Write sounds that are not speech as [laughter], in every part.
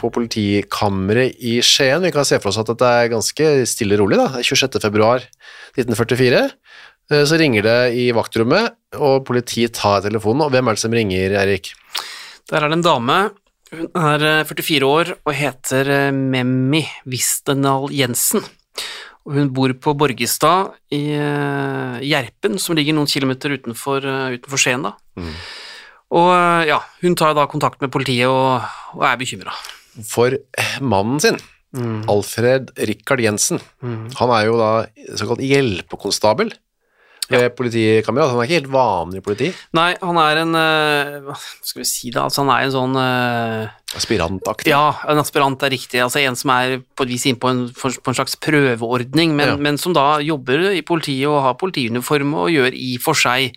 på politikammeret i Skien. Vi kan se for oss at det er ganske stille og rolig. da. 26. februar 1944. Eh, så ringer det i vaktrommet, og politiet tar telefonen. Og hvem er det som ringer, Erik? Der er det en dame. Hun er eh, 44 år og heter eh, Memmi Wistenal Jensen. Og Hun bor på Borgestad i eh, Gjerpen, som ligger noen kilometer utenfor, eh, utenfor Skien. da. Og eh, ja, Hun tar da kontakt med politiet og, og er bekymra. For mannen sin, Alfred Rikard Jensen, han er jo da såkalt hjelpekonstabel ved politikammeret. Han er ikke helt vanlig politi. Nei, han er en eh, Hva skal vi si, da? Altså, han er en sånn uh, Aspirantaktig. Ja, en aspirant er riktig. Altså en som er på et vis inne på en, på en slags prøveordning, men, Ja. men som da jobber i politiet og har politiuniform og gjør i for seg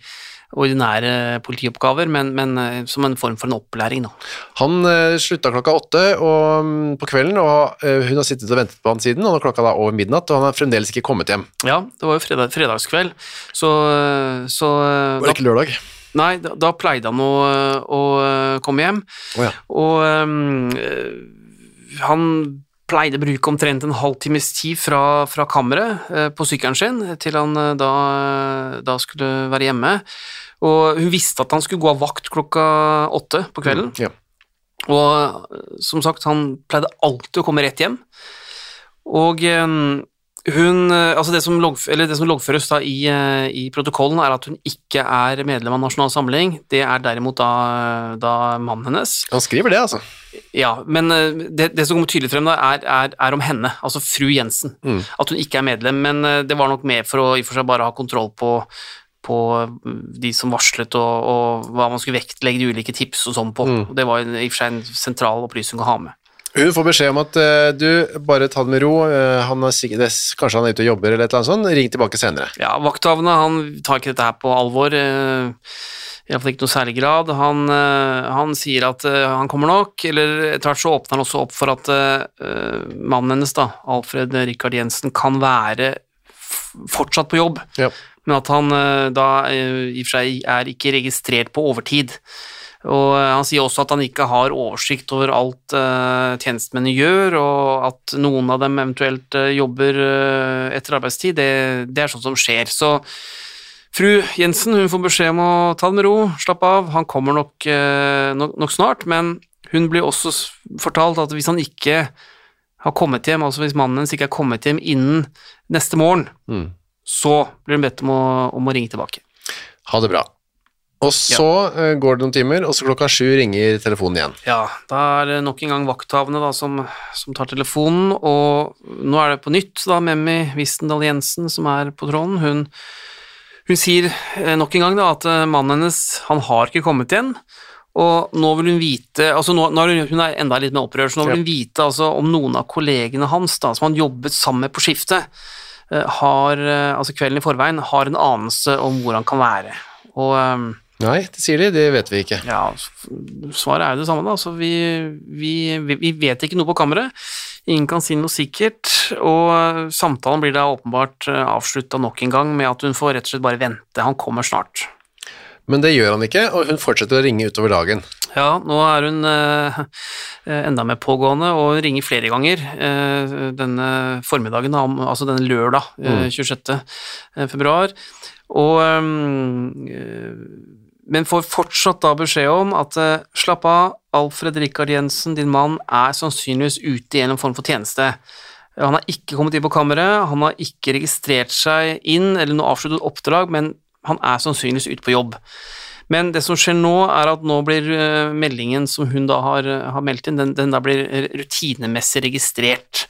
ordinære politioppgaver, men, men eh, som en form for en opplæring, da. Han uh, slutta klokka åtte og, um, på kvelden, og uh, hun har sittet og ventet på han siden, og nå klokka da over midnatt, og han har fremdeles ikke kommet hjem. Ja, det var jo fredag, fredagskveld, så, så Var det ikke lørdag? Nei, da, da pleide han å, å komme hjem, oh, ja. og um, han pleide å bruke omtrent en halvtimes tid fra, fra kammeret eh, på sykkelen sin til han eh, da, da skulle være hjemme. Og hun visste at han skulle gå av vakt klokka åtte på kvelden. Ja. Og som sagt, han pleide alltid å komme rett hjem. Og eh, hun Altså, det som, eller det som loggføres da i, eh, i protokollen, er at hun ikke er medlem av Nasjonal Samling. Det er derimot da, da mannen hennes. Han skriver det, altså. Ja, men eh, det, det som kommer tydelig frem, da, er, er, er om henne, altså fru Jensen. Mm. At hun ikke er medlem, men eh, det var nok med for å i og for seg bare ha kontroll på, på de som varslet, og, og hva man skulle vektlegge de ulike tips og sånn på. Mm. Det var i og for seg en sentral opplysning å ha med. Hun får beskjed om at uh, du, bare ta det med ro, uh, han er sikkert, det, kanskje han er ute og jobber eller et eller annet sånt, ring tilbake senere. Ja, Vakthavende han tar ikke dette her på alvor, Uh, iallfall ikke noe særlig grad. Han, eh, han sier at eh, han kommer nok, eller etter hvert så åpner han også opp for at eh, mannen hennes, da, Alfred Rikard Jensen, kan være fortsatt på jobb, Ja. Men at han eh, da eh, i og for seg er ikke registrert på overtid. Og eh, Han sier også at han ikke har oversikt over alt uh, tjenestemennene gjør, og at noen av dem eventuelt uh, jobber uh, etter arbeidstid. Det, det er sånt som skjer. Så fru Jensen hun får beskjed om å ta det med ro, slappe av. Han kommer nok, nok, nok snart, men hun blir også fortalt at hvis han ikke har kommet hjem, altså hvis mannen hennes ikke er kommet hjem innen neste morgen, Mm. Så blir hun bedt om å, om å ringe tilbake. Ha det bra. Og så ja. går det noen timer, og så klokka sju ringer telefonen igjen. Ja, da er det nok en gang vakthavende da, som, som tar telefonen, og nå er det på nytt da Memmi Wistendal Jensen som er på tråden. Hun, hun sier eh, nok en gang da at eh, mannen hennes, han har ikke kommet igjen, og nå vil hun vite, altså nå, nå er hun, er enda litt mer opprørt, så nå vil hun vite altså om noen av kollegene hans da, som han jobbet sammen med på skiftet, eh, har, eh, altså kvelden i forveien, har en anelse om hvor han kan være. Og... eh, Nei, det sier de, det vet vi ikke. ja, svaret er jo det samme, da. Altså, vi, vi, vi, vet ikke noe på kammeret. Ingen kan si noe sikkert, og eh, samtalen blir da åpenbart avslutta nok en gang med at hun får rett og slett bare vente, han kommer snart. Men det gjør han ikke, og hun fortsetter å ringe utover dagen. Ja, nå er hun eh, enda mer pågående og ringer flere ganger eh, denne formiddagen, altså denne lørdag eh, 26. februar. Og eh, men får fortsatt da beskjed om at eh, slapp av, Alfred Rikard Jensen, din mann, er sannsynligvis ute i en form for tjeneste. Han har ikke kommet inn på kammeret, han har ikke registrert seg inn eller noe avsluttet oppdrag, men han er sannsynligvis ute på jobb. Men det som skjer nå, er at nå blir eh, meldingen som hun da har, har meldt inn, den, den da blir rutinemessig registrert.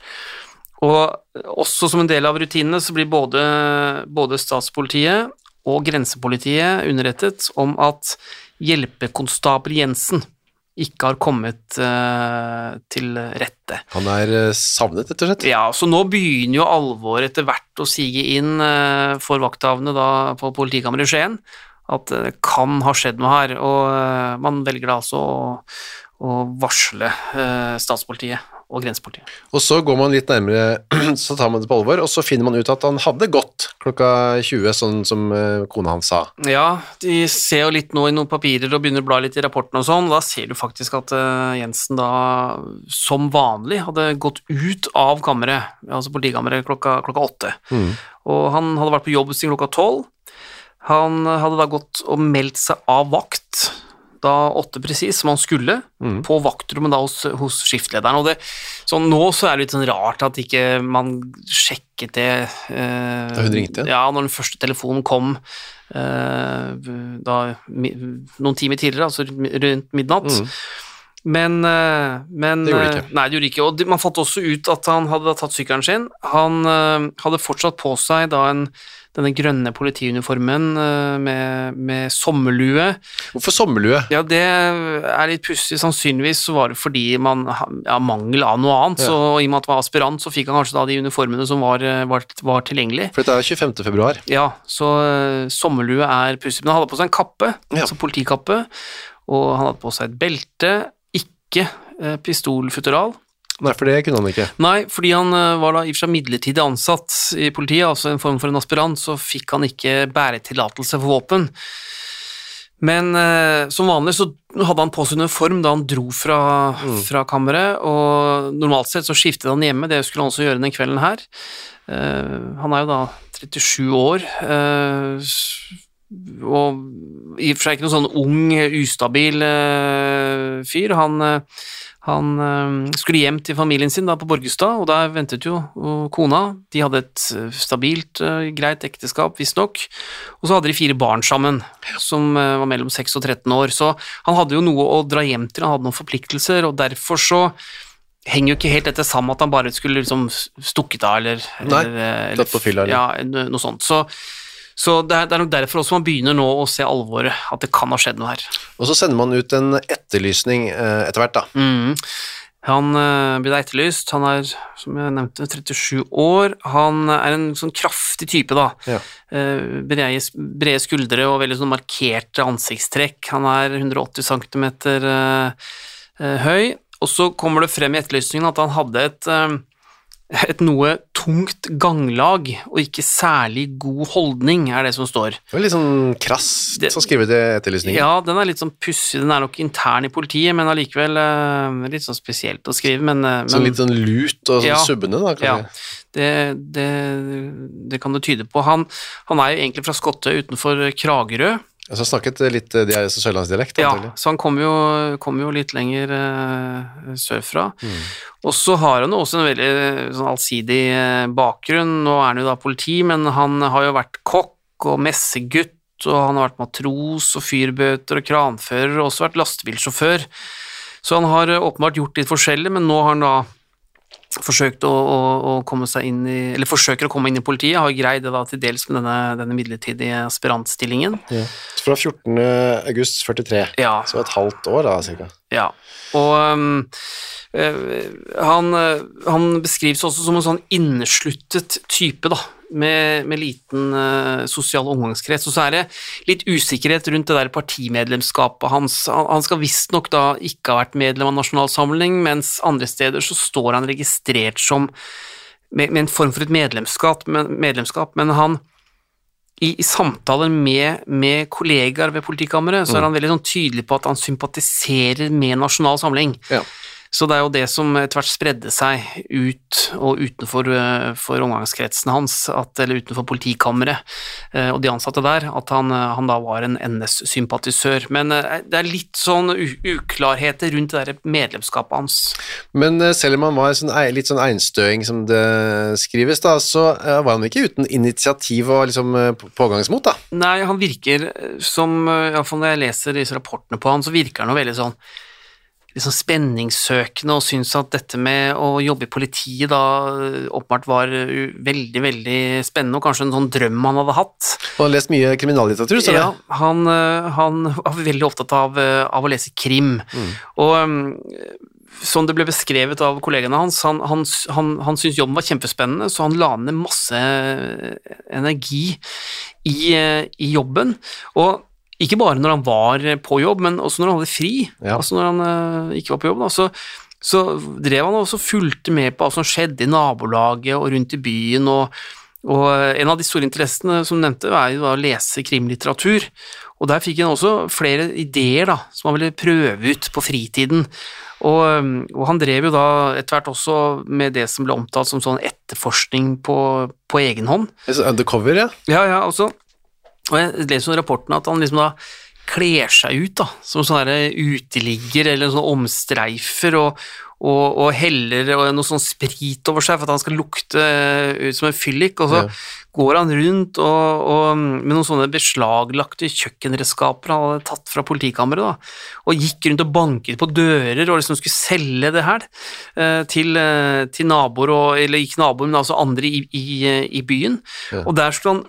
Og også som en del av rutinene så blir både, både statspolitiet og grensepolitiet underrettet om at hjelpekonstabel Jensen ikke har kommet uh, til rette. Han er uh, savnet, rett og slett? Ja, så nå begynner jo alvoret etter hvert å sige inn uh, for vakthavende da, på politikammeret i Skien. At det kan ha skjedd noe her, og man velger da altså å, å varsle statspolitiet og grensepolitiet. Og så går man litt nærmere, [clears throat] så tar man det på alvor, og så finner man ut at han hadde gått klokka 20, sånn som eh, kona hans sa. Ja, de ser jo litt nå i noen papirer og begynner å bla litt i rapporten og sånn, da ser du faktisk at uh, Jensen da som vanlig hadde gått ut av kammeret, altså politikammeret, klokka, klokka åtte. Mm. Og han hadde vært på jobb siden klokka tolv. Han hadde da gått og meldt seg av vakt da åtte presis, som han skulle, mm. på vaktrommet da hos, hos skiftlederen. Og det, så nå så er det litt sånn rart at ikke man sjekket det eh, Da hun ringte? Ja, når den første telefonen kom eh, da, noen timer tidligere, altså rundt midnatt. Mm. Men, eh, men, Det gjorde det ikke. Eh, nei, det gjorde ikke. Og man fant også ut at han hadde tatt sykkelen sin. Han eh, hadde fortsatt på seg da en denne grønne politiuniformen eh, med, med, sommerlue. Hvorfor sommerlue? Ja, Det er litt pussig. Sannsynligvis så var det fordi man ja, mangel av noe annet. Ja. Så I og med at han var aspirant, så fikk han kanskje da de uniformene som var, eh, var, var tilgjengelig. For dette er 25. februar. Ja, så uh, sommerlue er pussig. Men han hadde på seg en kappe, ja. altså politikappe, og han hadde på seg et belte. Ikke pistolfutteral. Nei, for det kunne han ikke. Nei, fordi han eh, var da i og for seg midlertidig ansatt i politiet, altså en form for en aspirant, så fikk han ikke bæretillatelse for våpen. Men eh, som vanlig så hadde han på seg uniform da han dro fra, mm. fra, kammeret, og normalt sett så skiftet han hjemme, det skulle han også gjøre den kvelden her. Eh, han er jo da 37 år, eh, og i og for seg ikke noen sånn ung, ustabil eh, fyr. Han eh, han øh, skulle hjem til familien sin da på Borgestad, og der ventet jo kona. De hadde et eh, stabilt, øh, greit ekteskap, visstnok, og så hadde de fire barn sammen, som øh, var mellom 6 og 13 år. Så han hadde jo noe å dra hjem til, han hadde noen forpliktelser, og derfor så henger jo ikke helt dette sammen at han bare skulle liksom stukket av, eller eller, fylla, eller Ja, noe sånt. Så så det er, det er, nok derfor også man begynner nå å se alvoret, at det kan ha skjedd noe her. Og så sender man ut en etterlysning eh, etter hvert, da. Mm. Han eh, blir da etterlyst. Han er, som jeg nevnte, 37 år. Han er en sånn kraftig type, da. Ja. Eh, brede, brede, skuldre og veldig sånn markerte ansiktstrekk. Han er 180 cm uh, høy. Og så kommer det frem i etterlysningen at han hadde et et noe tungt ganglag og ikke særlig god holdning, er det som står. Det er litt sånn krast det, skrive i etterlysningen. Ja, den er litt sånn pussig. Den er nok intern i politiet, men allikevel uh, litt sånn spesielt å skrive. Men, uh, så litt sånn lut og sånn ja, subbende, da? Kan Ja, det, det, det, kan det tyde på. Han, han er jo egentlig fra Skottøy utenfor Kragerø. Så snakket litt de er sørlandsdialekt? Ja, så han kommer jo, kom jo, litt lenger uh, sørfra. Mm. Og så har han jo også en veldig sånn allsidig uh, bakgrunn. Nå er han jo da politi, men han har jo vært kokk og messegutt, og han har vært matros og fyrbøter og kranfører, og også vært lastebilsjåfør. Så han har åpenbart gjort litt forskjellig, men nå har han da forsøkt å, å, å, komme seg inn i Eller forsøker å komme inn i politiet, har greid det da til dels med denne, denne midlertidige aspirantstillingen. Ja. Fra 14. august 43, ja. så et halvt år da, cirka. Ja, og um, han, han, beskrives også som en sånn innesluttet type, da, med, med liten uh, sosial omgangskrets. Og så er det litt usikkerhet rundt det der partimedlemskapet hans. Han, han skal visstnok da ikke ha vært medlem av Nasjonalsamling, mens andre steder så står han registrert som med, med en form for et medlemskap, medlemskap men han i, i, samtaler med, med, kollegaer ved politikammeret, så er mm. han veldig sånn tydelig på at han sympatiserer med Nasjonal Samling. Ja. Så det er jo det som etter hvert spredde seg ut og utenfor eh, for omgangskretsen hans, at, eller utenfor politikammeret eh, og de ansatte der, at han, eh, han da var en NS-sympatisør. Men det er litt sånn uklarheter rundt det der medlemskapet hans. Men selv om han var sånn, litt sånn einstøing, som det skrives, da, så var han ikke uten initiativ og liksom pågangsmot, da. Nei, han virker som, iallfall når jeg leser disse rapportene på han, så virker han jo veldig sånn liksom spenningssøkende og syns at dette med å jobbe i politiet da eh, åpenbart var eh, veldig, veldig spennende, og kanskje en sånn drøm han hadde hatt. Og han har lest mye kriminallitteratur, så Ja, han, eh, han var veldig opptatt av, av å lese krim, og um, som det ble beskrevet av kollegene hans, han, han, han, han syntes jobben var kjempespennende, så han la ned masse energi i, i jobben. Og ikke bare når han var på jobb, men også når han hadde fri. Ja. Altså når han uh, ikke var på jobb. Da, så, så drev han også fulgte med på hva som skjedde i nabolaget og rundt i byen. og og en av de store interessene som du nevnte, er jo å lese krimlitteratur. Og der fikk han også flere ideer da, som han ville prøve ut på fritiden. Og, um, og han drev jo da etter hvert også med det som ble omtalt som sånn etterforskning på, på egen hånd. Undercover, ja. Ja, ja, også. Og jeg leser i rapporten at han liksom da kler seg ut da, som sånn uteligger eller sånn omstreifer og, og, og heller og noe sånn sprit over seg for at han skal lukte eh, ut som en fyllik, og så Ja. går han rundt og, og med noen sånne beslaglagte kjøkkenredskaper han hadde tatt fra politikammeret, da, og gikk rundt og banket på dører og liksom skulle selge det her eh, til, eh, til naboer, og, eller ikke naboer, men altså andre i, i, i byen. Ja. Og der skulle han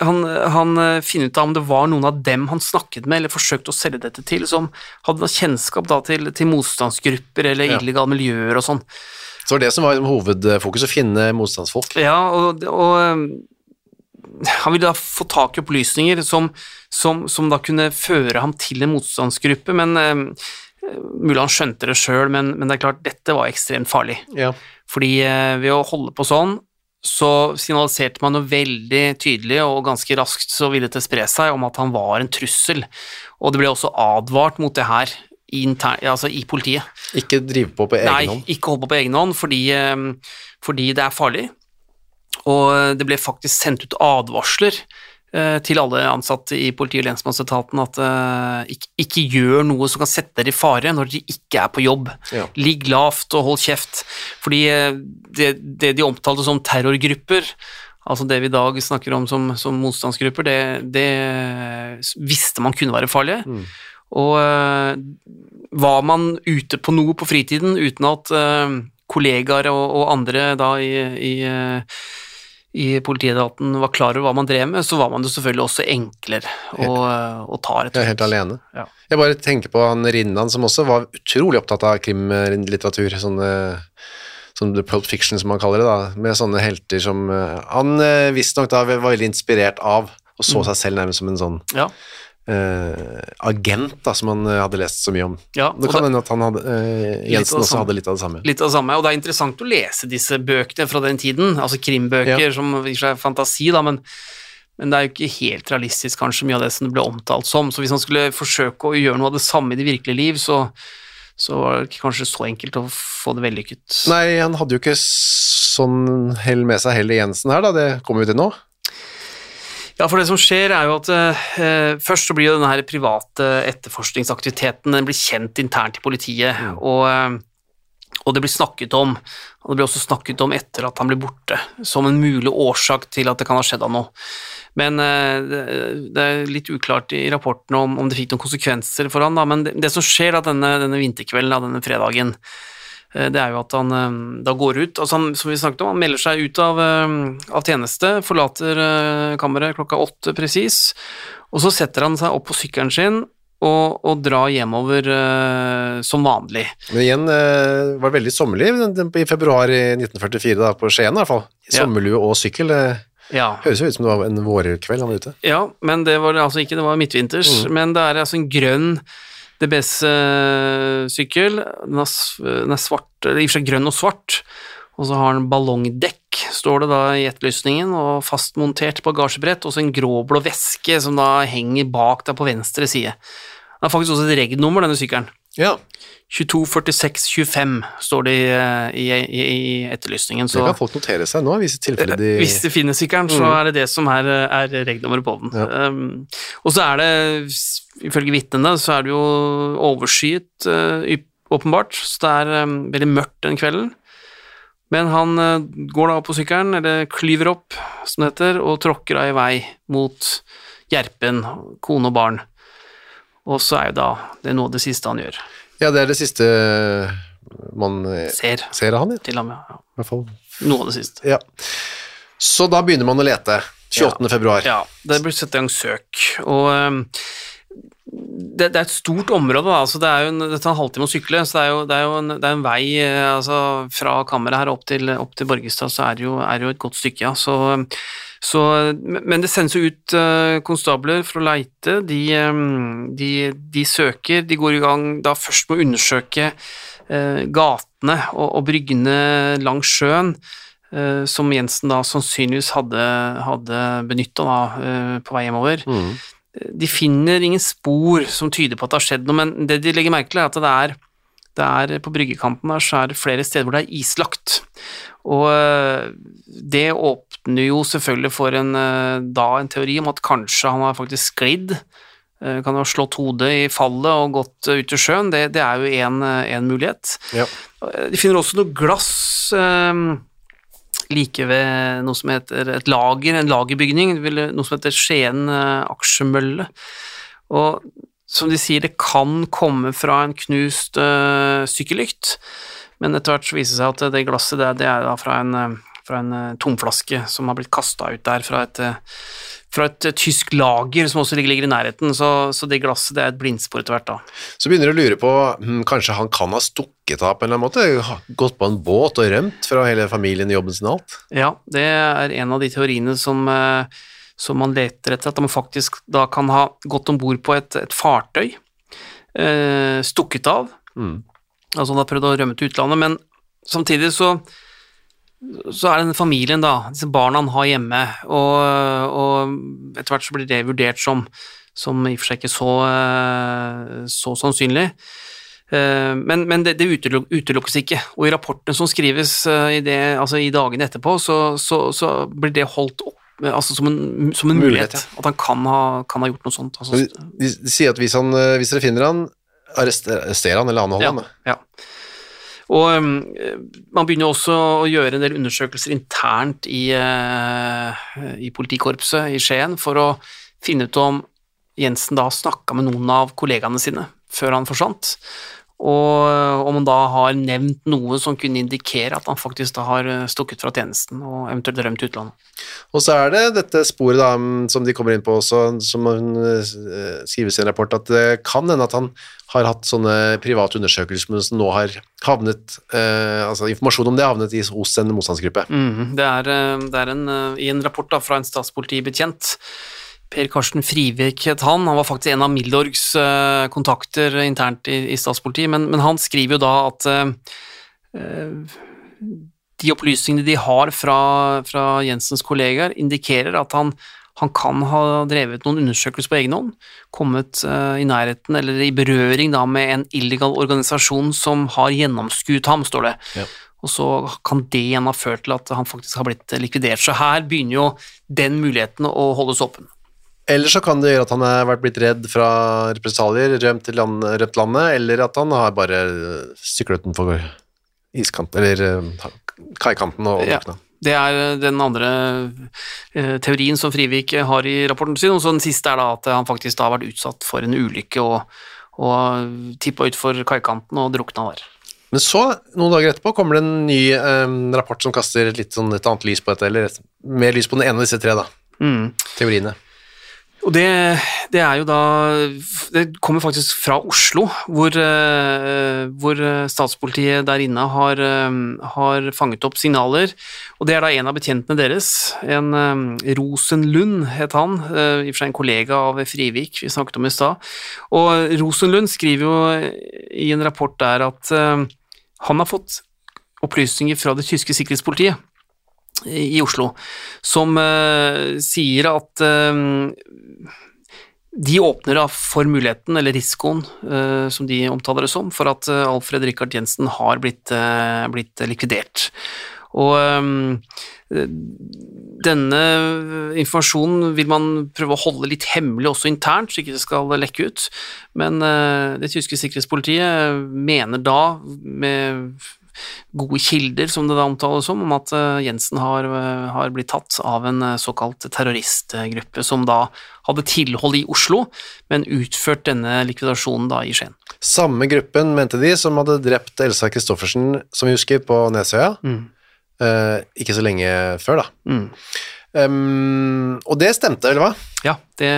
han, han finner ut av om det var noen av dem han snakket med, eller forsøkte å selge dette til, som hadde kjennskap da til, til motstandsgrupper eller Ja. illegale miljøer og sånn. Så det var det som var hovedfokus, å finne motstandsfolk. Ja, og, og um, han ville da få tak i opplysninger som, som, som da kunne føre ham til en motstandsgruppe, men um, mulig han skjønte det sjøl, men, men det er klart, dette var ekstremt farlig. Ja. Fordi eh, ved å holde på sånn, så signaliserte man jo veldig tydelig og ganske raskt så ville det spre seg om at han var en trussel, og det ble også advart mot det her i, altså i politiet. Ikke drive på på egen Nei, hånd. ikke holde på på egen hånd, fordi, eh, fordi det er farlig. Og det ble faktisk sendt ut advarsler til alle ansatte i politi- og lensmannsetaten at uh, ikke, ikke gjør noe som kan sette dere i fare når dere ikke er på jobb. Ja. Ligg lavt og hold kjeft. Fordi eh, det, det de omtalte som terrorgrupper, altså det vi i dag snakker om som, som motstandsgrupper, det, det visste man kunne være farlig. Og uh, var man ute på noe på fritiden uten at uh, kollegaer og, og andre da i, i, eh, i politietaten var klar over hva man drev med, så var man jo selvfølgelig også enklere å, å ta, rett og er helt alene. Ja. Jeg bare tenker på han Rinnan, som også var utrolig opptatt av krimlitteratur. Sånne, sånn The Pulp Fiction, som man kaller det, da, med sånne helter som eh, Han eh, visstnok da var veldig inspirert av, og så seg selv nærmest som en sånn Ja, eh, agent da, som han eh, hadde lest så mye om. ja, Det kan det- hende at han hadde, uh, Jensen også hadde litt av det samme. Litt av det samme, og det er interessant å lese disse bøkene fra den tiden, altså krimbøker Ja. som i seg er fantasi, da, men, men det er jo ikke helt realistisk kanskje mye av det som det ble omtalt som, så hvis han skulle forsøke å gjøre noe av det samme i det virkelige liv, så, så var det ikke kanskje så enkelt å få det vellykket. Nei, han hadde jo ikke sånn hell med seg heller Jensen her, da. Det kommer vi til nå. Ja, for det som skjer er jo at eh, først så blir jo denne her private etterforskningsaktiviteten den blir kjent internt i politiet, og, eh, og det blir snakket om, og det blir også snakket om etter at han blir borte, som en mulig årsak til at det kan ha skjedd av noe. Men eh, det, er litt uklart i rapporten om, om det fikk noen konsekvenser for han, da, men det, det som skjer da denne, denne vinterkvelden, da, denne fredagen, eh, det er jo at han eh, da går ut, altså han, som vi snakket om, han melder seg ut av, eh, av tjeneste, forlater eh, kammeret klokka åtte presis, og så setter han seg opp på sykkelen sin og, og drar hjemover uh, som vanlig. Men igjen uh, var veldig sommerlig i februar i 1944, da, på Skien i hvert fall. Ja. Sommerlue og sykkel. Det Ja, høres jo ut som det var en vårkveld han var ute. ja men det var det altså ikke, det var midtvinters, men det er altså en grønn DBS-sykkel, den, er den er svart, i og for seg grønn og svart, og så har den ballongdekk, står det da i etterlysningen, og fastmontert bagasjebrett, og så en gråblå veske som da henger bak deg på venstre side. Den har faktisk også et regnummer, denne sykkelen. Ja, 22.46,25 står det i, i, i, i etterlysningen. det kan folk notere seg nå, hvis i tilfelle de hvis det finner sykkelen, så er det det som er, er regelnummeret på den. Ja. Um, og så er det, ifølge vitnene, så er det jo overskyet, uh, åpenbart, så det er um, veldig mørkt den kvelden. Men han uh, går da opp på sykkelen, eller klyver opp, som det heter, og tråkker da i vei mot Gjerpen, kone og barn. Og så er jo da det er noe av det siste han gjør. Ja, det er det siste man eh, Ser ser av han, ja. til ham, ja. I hvert fall. Noe av det siste. Ja. Så da begynner man å lete. 28. februar. Ja, det blir satt i gang søk, og um, det, det er et stort område. Altså, det er jo en, det tar en halvtime å sykle, så det er jo, det er jo en, er en vei eh, altså, fra kammeret her opp til, opp til Borgestad, så er det jo, er jo et godt stykke, ja. Så, så, men det sendes jo ut eh, konstabler for å leite. De, eh, de, de søker, de går i gang da først med å undersøke gatene og, og bryggene langs sjøen, som Jensen da sannsynligvis hadde, hadde benytta på vei hjemover. Mm. De finner ingen spor som tyder på at det har skjedd noe, men det de legger merke til, er at det er, det er på bryggekanten der så er det flere steder hvor det er islagt. Og øh, det åpner jo selvfølgelig for en, øh, da en teori om at kanskje han har faktisk sklidd. øh, Kan ha slått hodet i fallet og gått ut i sjøen. Det, det er jo en, øh, mulighet. Ja. De finner også noe glass øh, like ved noe som heter et lager, en lagerbygning, noe som heter Skien eh, aksjemølle. Og som de sier, det kan komme fra en knust uh, sykkellykt, men etter hvert så viser det seg at det glasset der, det er da fra en, eh, fra en tomflaske som har blitt kasta ut der fra et, eh, fra et tysk lager som også ligger, ligger i nærheten, så, så det glasset det er et blindspor etter hvert da. Så begynner du å lure på hm, kanskje han kan ha stukket av på en eller annen måte, gått på en båt og rømt fra hele familien, jobben sin og alt. Ja, det er en av de teoriene som, eh, som man leter etter, at man faktisk da kan ha gått om bord på et, et fartøy, eh, stukket av, Mm. altså han har prøvd å rømme til utlandet, men samtidig så, så er det den familien da, disse barna han har hjemme, og, og etter hvert så blir det vurdert som, som i og for seg ikke så, eh, så sannsynlig. Eh, Men, men det, det utelukkes ikke, og i rapportene som skrives eh, i, det, altså i dagene etterpå, så, så, så blir det holdt opp altså som, en, som en Mulighet, mulighet, at han kan ha, kan ha gjort noe sånt. Altså, De, de, sier at hvis, han, hvis dere finner han, arrester han eller anholder ja, han. ja. Og um, man begynner også å gjøre en del undersøkelser internt i, eh, i politikorpset i Skien for å finne ut om Jensen da snakka med noen av kollegaene sine før han forsvant, og om han da har nevnt noe som kunne indikere at han faktisk da har eh, stukket fra tjenesten og eventuelt rømt til utlandet. Og så er det dette sporet da, mm, som de kommer inn på også, som hun eh, skrives i en rapport, at det kan hende at han har hatt sånne private undersøkelser, men som nå har havnet, eh, altså informasjon om det har havnet i, hos en motstandsgruppe. Mm, Det er, eh, det er en, i en rapport da, fra en statspolitibetjent. Per Karsten Frivik het han. Han var faktisk en av Milorgs eh, kontakter internt i, i statspolitiet, men, men han skriver jo da at uh, de opplysningene de har fra, fra Jensens kollegaer, indikerer at han, han kan ha drevet noen undersøkelser på egen hånd, kommet uh, i nærheten eller i berøring da med en illegal organisasjon som har gjennomskuet ham, står det. Ja. Og så kan det igjen ha ført til at han faktisk har blitt likvidert. Så her begynner jo den muligheten å holdes åpen. Eller så kan det gjøre at han har vært blitt redd fra represalier, rømt til land, rømt landet, eller at han har bare syklet utenfor iskanten, eller eh, kaikanten og Ja. drukna. Det er den andre teorien som Frivik har i rapporten sin, og så den siste er da at han faktisk da har vært utsatt for en ulykke og, og tippa utfor kaikanten og drukna der. Men så, noen dager etterpå, kommer det en ny eh, rapport som kaster litt sånn et annet lys på dette, eller mer lys på den ene av disse tre da, Mm. teoriene. Og det, det er jo da Det kommer faktisk fra Oslo, hvor, eh, hvor statspolitiet der inne har, eh, har fanget opp signaler. Og det er da en av betjentene deres, en eh, Rosenlund het han, i og for seg en kollega av Frivik, vi snakket om i stad. Og Rosenlund skriver jo i en rapport der at han har fått opplysninger fra det tyske sikkerhetspolitiet i Oslo, som eh, sier at eh, de åpner da for muligheten, eller risikoen, eh, som de omtaler det som, for at Alfred Rikard Jensen har blitt, blitt likvidert. Og denne informasjonen vil man prøve å holde litt hemmelig også internt, så ikke det skal lekke ut. Men det tyske sikkerhetspolitiet mener da, med gode kilder, som det da omtales som, om at eh, Jensen har, eh, har blitt tatt av en eh, såkalt terroristgruppe som da hadde tilhold i Oslo, men utført denne likvidasjonen da i Skien. Samme gruppen, mente de, som hadde drept Elsa Christoffersen, som vi husker, på Nesøya. Eh, ikke så lenge før, da. Mm. Um, og det stemte, eller hva? Ja, det,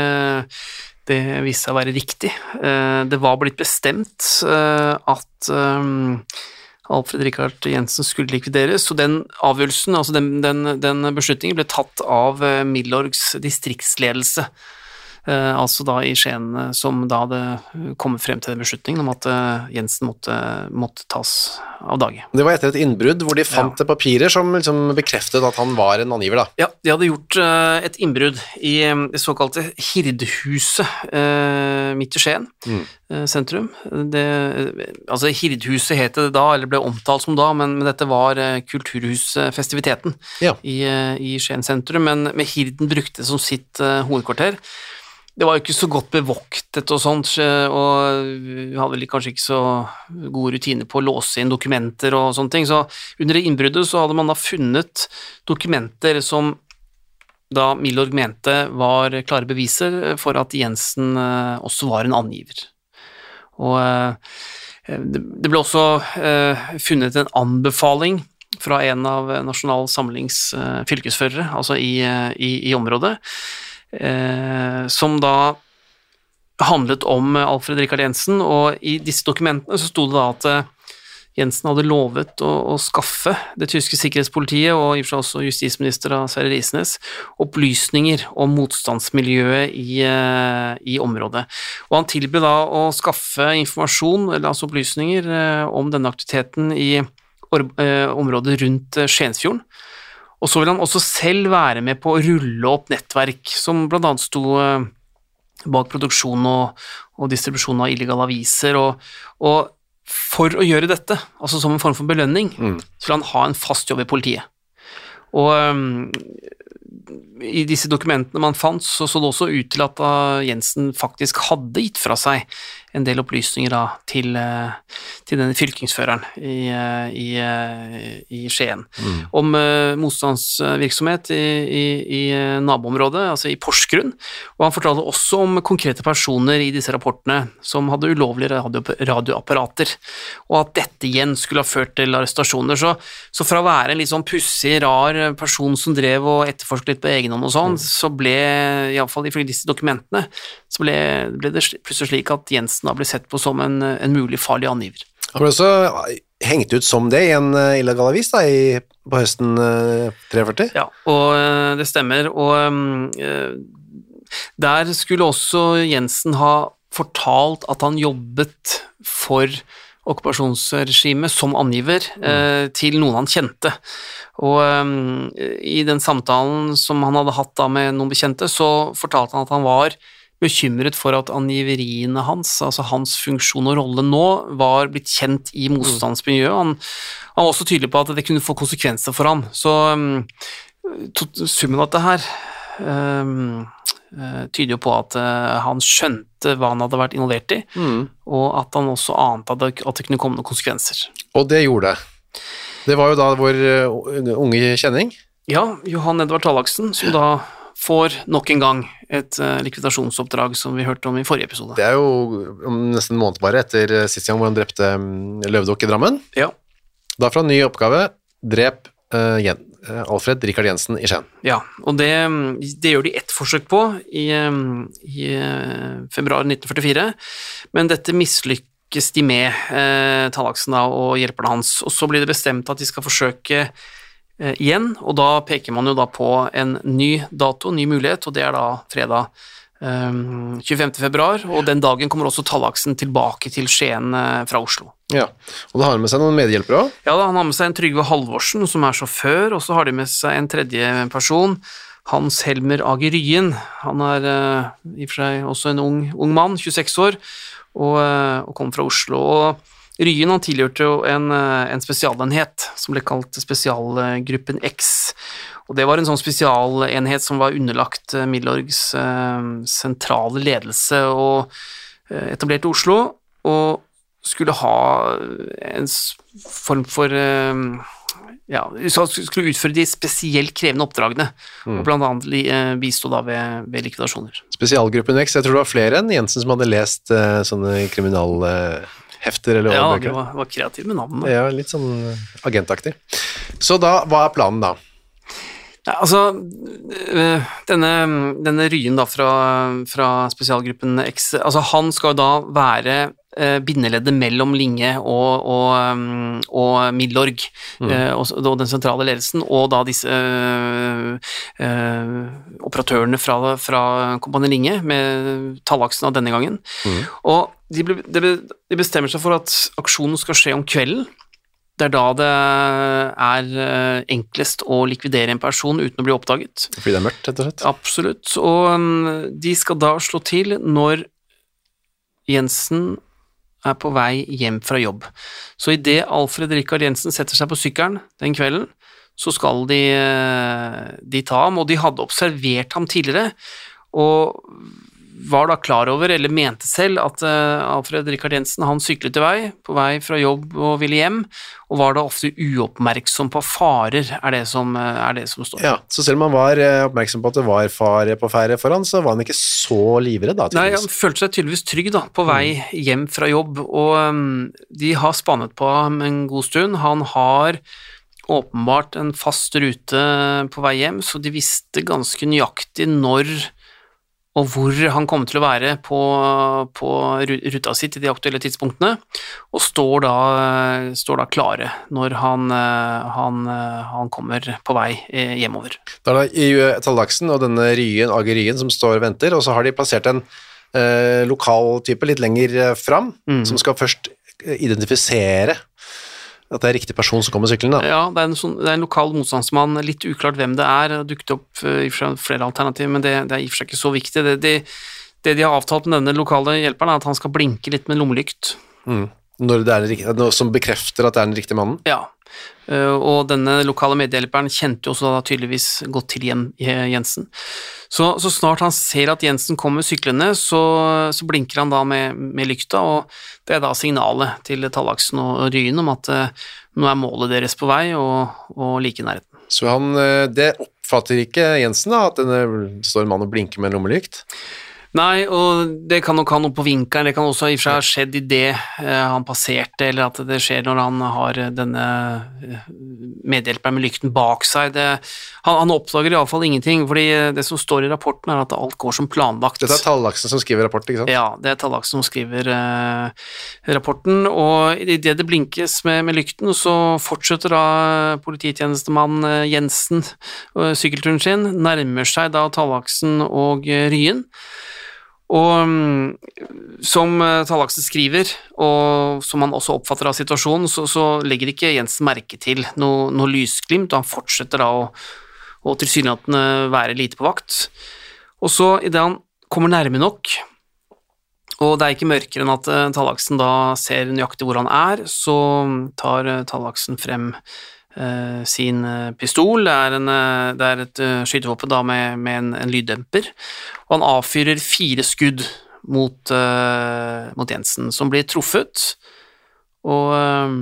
det viste seg å være riktig. Eh, Det var blitt bestemt eh, at eh, Alfred Rikard Jensen skulle likvideres, Så den avgjørelsen, altså den, den, den beslutningen, ble tatt av eh, Milorgs distriktsledelse. Eh, Altså da i Skien, eh, som da hadde kommet frem til den beslutningen om at eh, Jensen måtte, måtte tas av dage. Det var etter et innbrudd hvor de fant papirer som liksom bekreftet at han var en angiver, da. Ja, de hadde gjort eh, et innbrudd i eh, det såkalte Hirdhuset eh, midt i Skien eh, sentrum. Det, eh, altså Hirdhuset het det da, eller ble omtalt som da, men, men dette var eh, kulturhusfestiviteten Ja. i, eh, i Skien sentrum. Men med Hirden brukte det som sitt eh, hovedkvarter. Det var jo ikke så godt bevoktet og sånt, eh, og vi hadde vel kanskje ikke så gode rutiner på å låse inn dokumenter og sånne ting, så under det innbruddet så hadde man da funnet dokumenter som da Milorg mente var klare beviser for at Jensen eh, også var en angiver. Og eh, det det ble også eh, funnet en anbefaling fra en av Nasjonal Samlings eh, fylkesførere, altså i, eh, i, i området, eh, som da handlet om Alfred Rikard Jensen, og i disse dokumentene så sto det da at eh, Jensen hadde lovet å, å skaffe det tyske sikkerhetspolitiet, og i og for seg også justisminister Sverre Risnes, opplysninger om motstandsmiljøet i, eh, i området. Og han tilbød da å skaffe informasjon, eller altså opplysninger, eh, om denne aktiviteten i eh, området rundt eh, Skiensfjorden. Og så vil han også selv være med på å rulle opp nettverk, som annet sto eh, bak produksjon og, og distribusjon av illegale aviser, og, og for å gjøre dette, altså som en form for belønning, så vil han ha en fast jobb i politiet. Og um, i disse dokumentene man fant, så så det også ut til at Jensen faktisk hadde gitt fra seg en del opplysninger da, til, eh, til denne fylkingsføreren i, eh, i, eh, i Skien om eh, motstandsvirksomhet i, i, i naboområdet, altså i Porsgrunn. Og han fortalte også om konkrete personer i disse rapportene som hadde ulovlige radio, radioapparater, og at dette igjen skulle ha ført til arrestasjoner. Så, så fra å være en litt sånn pussig, rar person som drev og etterforsket litt på egen hånd og sånn, så ble, iallfall ifølge disse dokumentene, så ble, ble det plutselig slik at Jensen da ble sett på som en, en mulig farlig angiver. Han ble også hengt ut som det i en eh, illegal avis da, i, på høsten eh, 43. Ja, og eh, det stemmer. Og eh, der skulle også Jensen ha fortalt at han jobbet for okkupasjonsregimet som angiver eh, til noen han kjente. Og um, i den samtalen som han hadde hatt da med noen bekjente, så fortalte han at han var bekymret for at angiveriene hans, altså hans funksjon og rolle nå, var blitt kjent i motstandsmiljøet. Han, han var også tydelig på at det kunne få konsekvenser for ham. Så um, summen av dette her um, eh, tyder jo på at eh, han skjønte hva han hadde vært involvert i, og at han også ante at det, at det kunne komme noen konsekvenser. Og det gjorde det. Det var jo da vår eh, unge kjenning. Ja, Johan Edvard Tallaksen, som da får nok en gang et eh, likvidasjonsoppdrag som vi hørte om i forrige episode. Det er jo nesten en måned bare etter eh, sist gang hvor han drepte mm, Løvdokk i Drammen. Ja, Da får han ny oppgave, drep uh, Alfred Rikard Jensen i Skien. Ja, og det, det gjør de ett forsøk på i, i eh, februar 1944, men dette mislykkes de med, eh, Tallaksen da, og hjelperne hans, og så blir det bestemt at de skal forsøke igjen, og da peker man jo da på en ny dato, en ny mulighet, og det er da fredag eh, 25. februar, og den dagen kommer også Tallaksen tilbake til Skien eh, fra Oslo. Ja, og da har han med seg noen medhjelpere også. Ja, da, han har med seg en Trygve Halvorsen, som er sjåfør, og så har de med seg en tredje person, Hans Helmer Ager Ryen. Han er eh, i og for seg også en ung, ung mann, 26 år, og, eh, og kom fra Oslo. Og Ryen han tilhørte jo en, eh, en spesialenhet som ble kalt Spesialgruppen X. Og det var en sånn spesialenhet som var underlagt eh, Milorgs eh, sentrale ledelse og etablert etablerte Oslo, og skulle ha en form for ja, skulle utføre de spesielt krevende oppdragene, og blant annet bistå da ved, ved likvidasjoner. Spesialgruppen X, jeg tror det var flere enn Jensen som hadde lest sånne sånne kriminalhefter eller Ja, det var, var kreativ med navnet. Ja, litt sånn agentaktig. Så da, hva er planen da? Ja, altså, øh, denne, denne Ryen da fra, fra spesialgruppen X, altså han skal da være øh, bindeleddet mellom Linge og, og, og Milorg, mm. og, og den sentrale ledelsen, og da disse øh, øh, operatørene fra, fra Kompani Linge, med Tallaksen av denne gangen. Og de, ble, de, bestemmer seg for at aksjonen skal skje om kvelden, det er da det er eh, enklest å likvidere en person uten å bli oppdaget. Fordi det er mørkt, rett og slett? Absolutt. Og mm, de skal da slå til når Jensen er på vei hjem fra jobb. Så idet Alfred Rikard Jensen setter seg på sykkelen den kvelden, så skal de, eh, de ta ham, og de hadde observert ham tidligere, og var da klar over, eller mente selv, at eh, Alfred Rikard Jensen han syklet i vei, på vei fra jobb og ville hjem, og var da ofte uoppmerksom på farer, er det som, eh, er det som står. Ja, så selv om han var eh, oppmerksom på at det var fare på ferde foran, så var han ikke så livredd da, Tydeligvis. Nei, han følte seg tydeligvis trygg da, på vei hjem fra jobb, og um, de har spannet på ham en god stund. Han har åpenbart en fast rute på vei hjem, så de visste ganske nøyaktig når og hvor han kommer til å være på, på ruta si til de aktuelle tidspunktene, og står da, står da klare når han, eh, han, eh, han kommer på vei eh, hjemover. Da er det Tallaksen og denne Ryen, Ager Ryen som står og venter, og så har de plassert en eh, lokal type litt lenger fram, Mm. som skal først identifisere at det er riktig person som kommer syklende. Ja, det er, en sånn, det er en lokal motstandsmann, litt uklart hvem det er, dukket opp eh, i flere alternativer, men det, det er i og for seg ikke så viktig. Det, det, det de har avtalt med denne lokale hjelperen, er at han skal blinke litt med lommelykt. Når det er som bekrefter at det er den riktige mannen. Ja, og denne lokale medhjelperen kjente jo også da tydeligvis godt til Jen, Jensen. Så, så snart han ser at Jensen kommer syklende, så, så blinker han da med, med lykta, og det er da signalet til Tallaksen og Ryen om at eh, nå er målet deres på vei, og, og like i nærheten. Så han, eh, det oppfatter ikke Jensen da, at det står en mann og blinker med en lommelykt. Nei, og det kan nok ha noe på vinkelen, det kan også i og for seg ha skjedd idet eh, han passerte, eller at det skjer når han har eh, denne eh, medhjelperen med lykten bak seg. Det, han, han oppdager iallfall ingenting, fordi det som står i rapporten er at alt går som planlagt. Dette er Tallaksen som skriver rapporten, ikke sant? Ja, det er Tallaksen som skriver eh, rapporten, og idet det blinkes med, med lykten, så fortsetter da polititjenestemann Jensen sykkelturen sin, nærmer seg da Tallaksen og Ryen. Og mm, som eh, Tallaksen skriver, og som han også oppfatter av situasjonen, så, så legger ikke Jensen merke til noe, noe lysglimt, og han fortsetter da å, å tilsynelatende være lite på vakt. Og så, idet han kommer nærme nok, og det er ikke mørkere enn at eh, Tallaksen da ser nøyaktig hvor han er, så tar eh, Tallaksen frem sin eh, pistol. Det er, en, eh, det er et eh, skytevåpen da med, med en, en lyddemper, og han avfyrer fire skudd mot, eh, mot Jensen, som blir truffet, og, eh,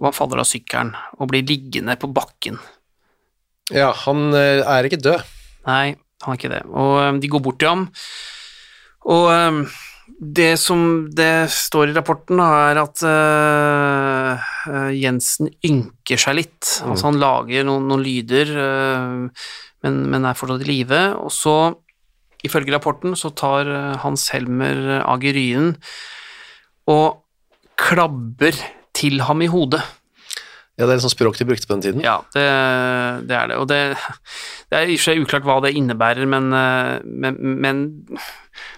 og han faller av sykkelen og blir liggende på bakken. Ja, han eh, er ikke død. Nei, han er ikke det. Og de går bort til ham, og det som det står i rapporten, er at øh, Jensen ynker seg litt. Altså han lager noen, noen lyder, uh, men, men er fortsatt i live. Og så, ifølge rapporten, så tar Hans Helmer Ageryen og klabber til ham i hodet. Ja, det er et sånt språk de brukte på den tiden. Ja, det, det er det. Og det, det er i og for seg uklart hva det innebærer, men, eh, men, men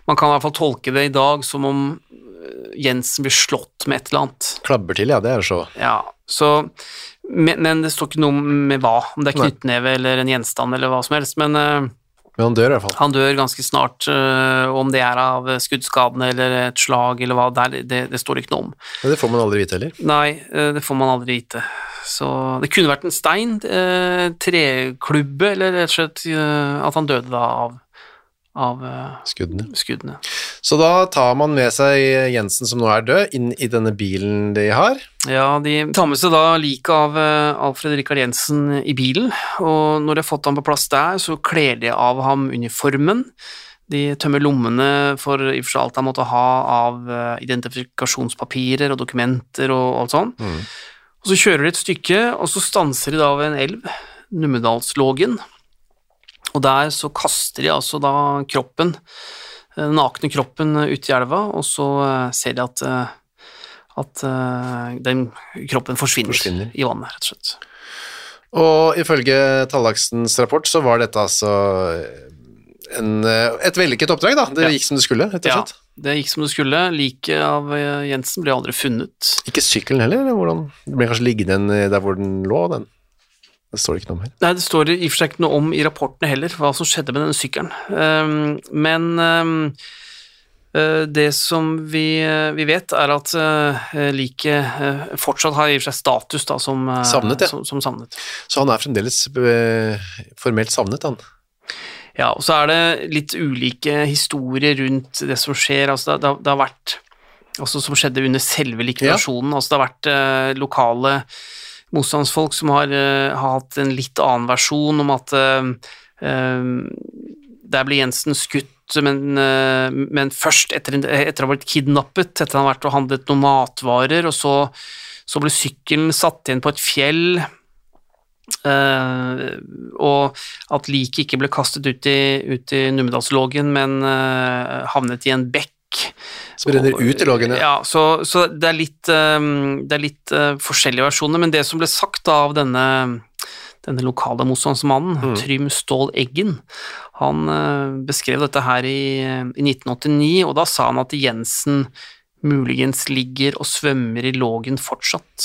man kan i hvert fall tolke det i dag som om eh, Jensen blir slått med et eller annet. Klabber til, ja, det er så. Ja, så Men, men det står ikke noe med hva, om det er knyttneve eller en gjenstand eller hva som helst. Men eh, Men han dør i hvert fall. han dør ganske snart, eh, om det er av skuddskadene eller et slag eller hva, det, det, det står ikke noe om. Men det får man aldri vite heller. Nei, eh, det får man aldri vite. Så det kunne vært en stein, eh, treklubbe, eller rett og slett eh, at han døde da av, av eh, Skuddene. skuddene. Så da tar man med seg Jensen, som nå er død, inn i denne bilen de har. Ja, de tar med seg da liket av eh, Alfred Rikard Jensen i bilen, og når de har fått ham på plass der, så kler de av ham uniformen. De tømmer lommene for i og for seg alt han måtte ha av eh, identifikasjonspapirer og dokumenter og alt sånt. Og så kjører de et stykke, og så stanser de da ved en elv, Numedalslågen, og der så kaster de altså da kroppen, eh, den nakne kroppen ut i elva, og så eh, ser de at eh, at den kroppen forsvinner, Forsvinner. i vannet, rett og slett. Og ifølge Tallaksens rapport så var dette altså en, et vellykket oppdrag, da. Det Ja. gikk som det skulle, rett og slett. Ja, det gikk som det skulle. Liket av Jensen ble aldri funnet. Ikke sykkelen heller, eller hvordan? Det ble kanskje liggende en der hvor den lå, den. Det står det ikke noe om her. Nei, det står i og for seg ikke noe om i rapportene heller, hva som skjedde med denne sykkelen. Um, men um, eh, det som vi, eh, vi vet, er at uh, liket eh, fortsatt har i og for seg status da, som, eh, Savnet, ja. som, som savnet. Så han er fremdeles eh, formelt savnet, han. Ja, og så er det litt ulike historier rundt det som skjer. Altså, det, det, har vært altså, Som skjedde under selve likvidasjonen. Altså, det har vært eh, lokale motstandsfolk som har, eh, har hatt en litt annen versjon om at eh, eh, der ble Jensen skutt, men, men først etter, etter å ha blitt kidnappet, etter å ha vært og handlet noen matvarer, og så, så ble sykkelen satt igjen på et fjell. Eh, og at liket ikke ble kastet ut i, ut i Numedalslågen, men eh, havnet i en bekk. Som renner ut i loggene. ja. Så, så det er litt, eh, det er litt eh, forskjellige versjoner, men det som ble sagt av denne, denne lokale motstandsmannen, Mm. Trym Ståhl Eggen, han eh, beskrev dette her i, i 1989, og da sa han at Jensen muligens ligger og svømmer i lågen fortsatt.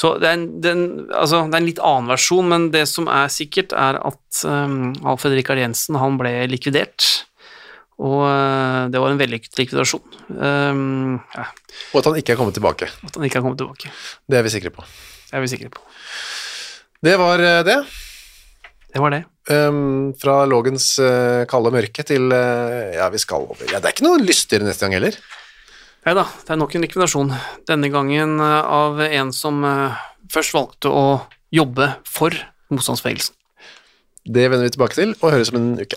Så det er, en, det, er en, altså, det er en litt annen versjon, men det som er sikkert, er at um, Alfred Rikard Jensen han ble likvidert. Og eh, det var en vellykket likvidasjon. Um, ja, Og at han ikke er kommet tilbake. at han ikke har kommet tilbake. Det er vi sikre på. Det er vi sikre på. Det var eh, det. Det var det. Um, fra Lågens uh, kalde mørke til uh, Ja, vi skal over Ja, det er ikke noe lystigere neste gang heller. Nei da, det er nok en likvidasjon. Denne gangen eh, av en som uh, først valgte å jobbe for motstandsbevegelsen. Det vender vi tilbake til, og høres om en uke.